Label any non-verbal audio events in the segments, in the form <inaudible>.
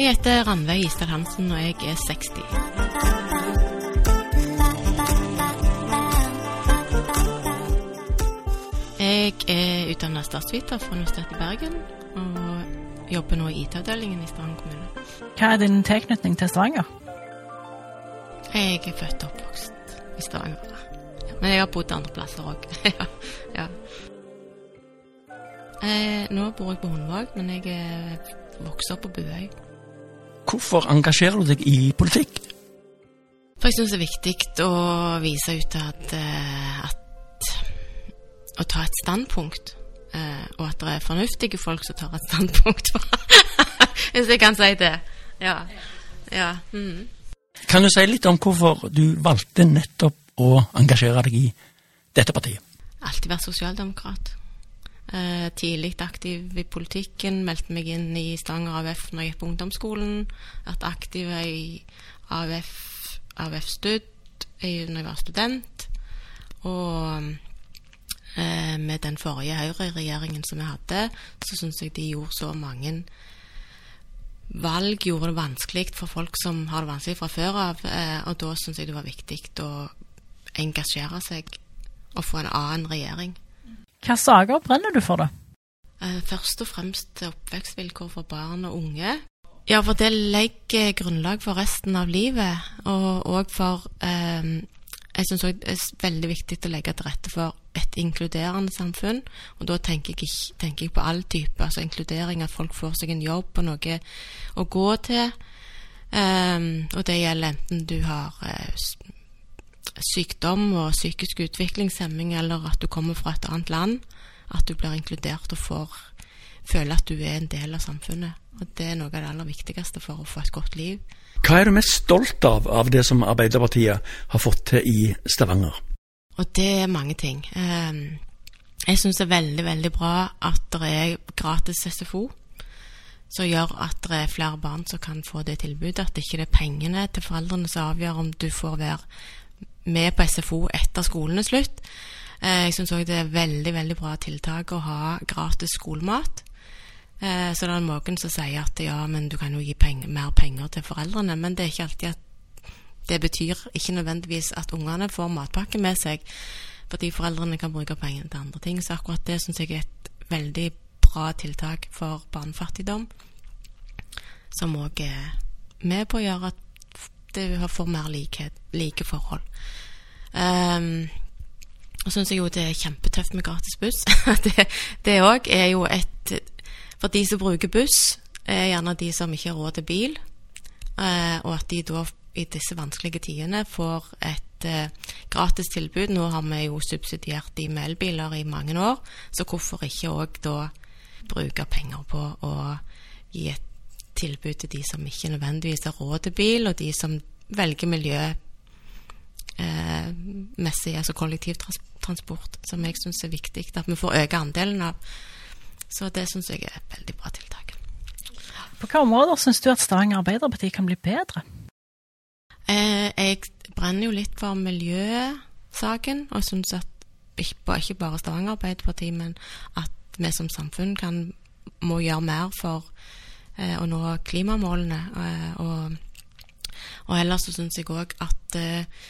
Jeg heter Ranveig Isdal Hansen, og jeg er 60. Jeg er utdannet statsviter fra Universitetet i Bergen, og jobber nå i IT-avdelingen i Stavanger kommune. Hva er din tilknytning til Stavanger? Jeg er født og oppvokst i Stavanger. Men jeg har bodd andre plasser òg. <laughs> ja, ja. Eh, nå bor jeg på Hundvåg, men jeg er vokst opp på Buøy. Hvorfor engasjerer du deg i politikk? For jeg syns det er viktig å vise ut at, eh, at Å ta et standpunkt. eh, og at det er fornuftige folk som tar et standpunkt. <laughs> Hvis jeg kan si det. Ja. ja. Mm. Kan du si litt om hvorfor du valgte nettopp å engasjere deg i dette partiet? Alltid vært sosialdemokrat. Eh, tidlig aktiv i politikken. Meldte meg inn i Stavanger AUF når jeg gikk på ungdomsskolen. Vært aktiv i AUF, AUF Stud når jeg var student. Og eh, med den forrige Høyre-regjeringen som vi hadde, så syns jeg de gjorde så mange valg gjorde det vanskelig for folk som har det vanskelig fra før av. Eh, og da syns jeg det var viktig å engasjere seg og få en annen regjering. Hva saker brenner du for, da? Eh, Først og fremst oppvekstvilkår for barn og unge. Ja, for det legger grunnlag for resten av livet, og òg for eh, Jeg syns òg det er veldig viktig å legge til rette for et inkluderende samfunn. Og da tenker jeg, tenker jeg på all type, altså inkludering, at folk får seg en jobb og noe å gå til. Eh, og det gjelder enten du har eh, sykdom og psykisk utviklingshemming, eller at du kommer fra et annet land. At du blir inkludert og får føle at du er en del av samfunnet. Og det er noe av det aller viktigste for å få et godt liv. Hva er du mest stolt av av det som Arbeiderpartiet har fått til i Stavanger? Og det er mange ting. Eh, Jeg syns det er veldig, veldig bra at det er gratis SFO. Som gjør at det er flere barn som kan få det tilbudet. At det ikke er pengene til foreldrene som avgjør om du får være med på SFO etter skolen er slutt. Eh, Jeg syns òg det er veldig, veldig bra tiltak å ha gratis skolemat. Eh, Så det er noen som sier at ja, men du kan jo gi penger, mer penger til foreldrene. Men det er ikke alltid at det betyr ikke nødvendigvis at ungene får matpakke med seg, fordi foreldrene kan bruke pengene til andre ting. Så akkurat det syns jeg er et veldig bra tiltak for barnefattigdom, som òg er med på å gjøre at det får mer likhet, like forhold. Um, og syns jeg jo det er kjempetøft med gratis buss. <laughs> det òg er jo et For de som bruker buss, er gjerne de som ikke har råd til bil, uh, og at de da i disse vanskelige tidene får et uh, gratis tilbud. Nå har vi jo subsidiert de med elbiler i mange år, så hvorfor ikke òg da bruke penger på å gi et tilbud til de som ikke nødvendigvis har råd til bil, og de som velger miljø eh, altså kollektivtransport, som jeg syns er viktig at vi får øke andelen av. Så det syns jeg er et veldig bra tiltak. På hvilke områder syns du at Stavanger Arbeiderparti kan bli bedre? Eh, jeg brenner jo litt for miljøsaken, og syns at ikke, bare Stavanger Arbeiderparti, men at vi som samfunn kan, må gjøre mer for å nå klimamålene. Eh, og, og ellers så syns jeg òg at eh,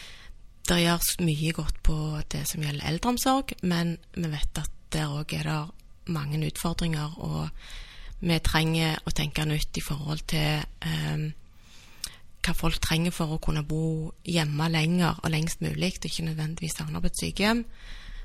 det gjøres mye godt på det som gjelder eldreomsorg, men vi vet at der òg er det mange utfordringer, og vi trenger å tenke nytt i forhold til eh, hva folk trenger for å kunne bo hjemme lenger og lengst mulig, og ikke nødvendigvis havne på et sykehjem.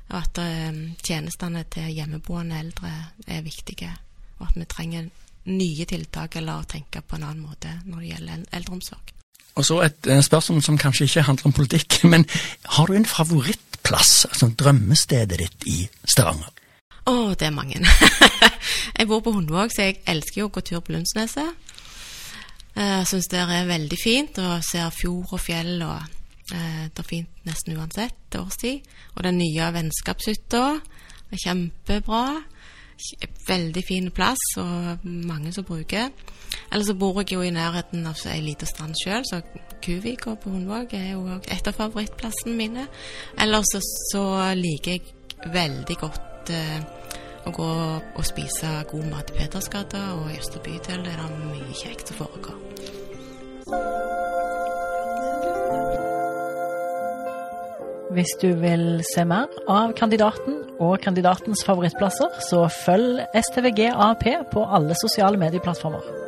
Og at eh, tjenestene til hjemmeboende eldre er viktige, og at vi trenger nye tiltak eller å tenke på en annen måte når det gjelder el- eldreomsorg. Og så et eh, spørsmål som kanskje ikke handler om politikk, <laughs> men har du en favorittplass, altså drømmestedet ditt i Stavanger? Å, det er mange. <laughs> Jeg bor på Hundvåg, så jeg elsker jo å gå tur på Lundsneset. Jeg syns det er veldig fint, og ser fjord og fjell og eh, Det er fint nesten uansett årstid. Og den nye vennskapshytta er kjempebra. Veldig fin plass, og mange som bruker. Eller så bor jeg jo i nærheten av ei lita strand sjøl, så Kuvika på Hundvåg er jo et av favorittplassene mine. Eller så, så liker jeg veldig godt eh, å gå og spise god mat i Petersgata, og i Østre bydel er det mye kjekt som foregår. Hvis du vil se mer av kandidaten og kandidatens favorittplasser, så følg STVG AP på alle sosiale medieplattformer.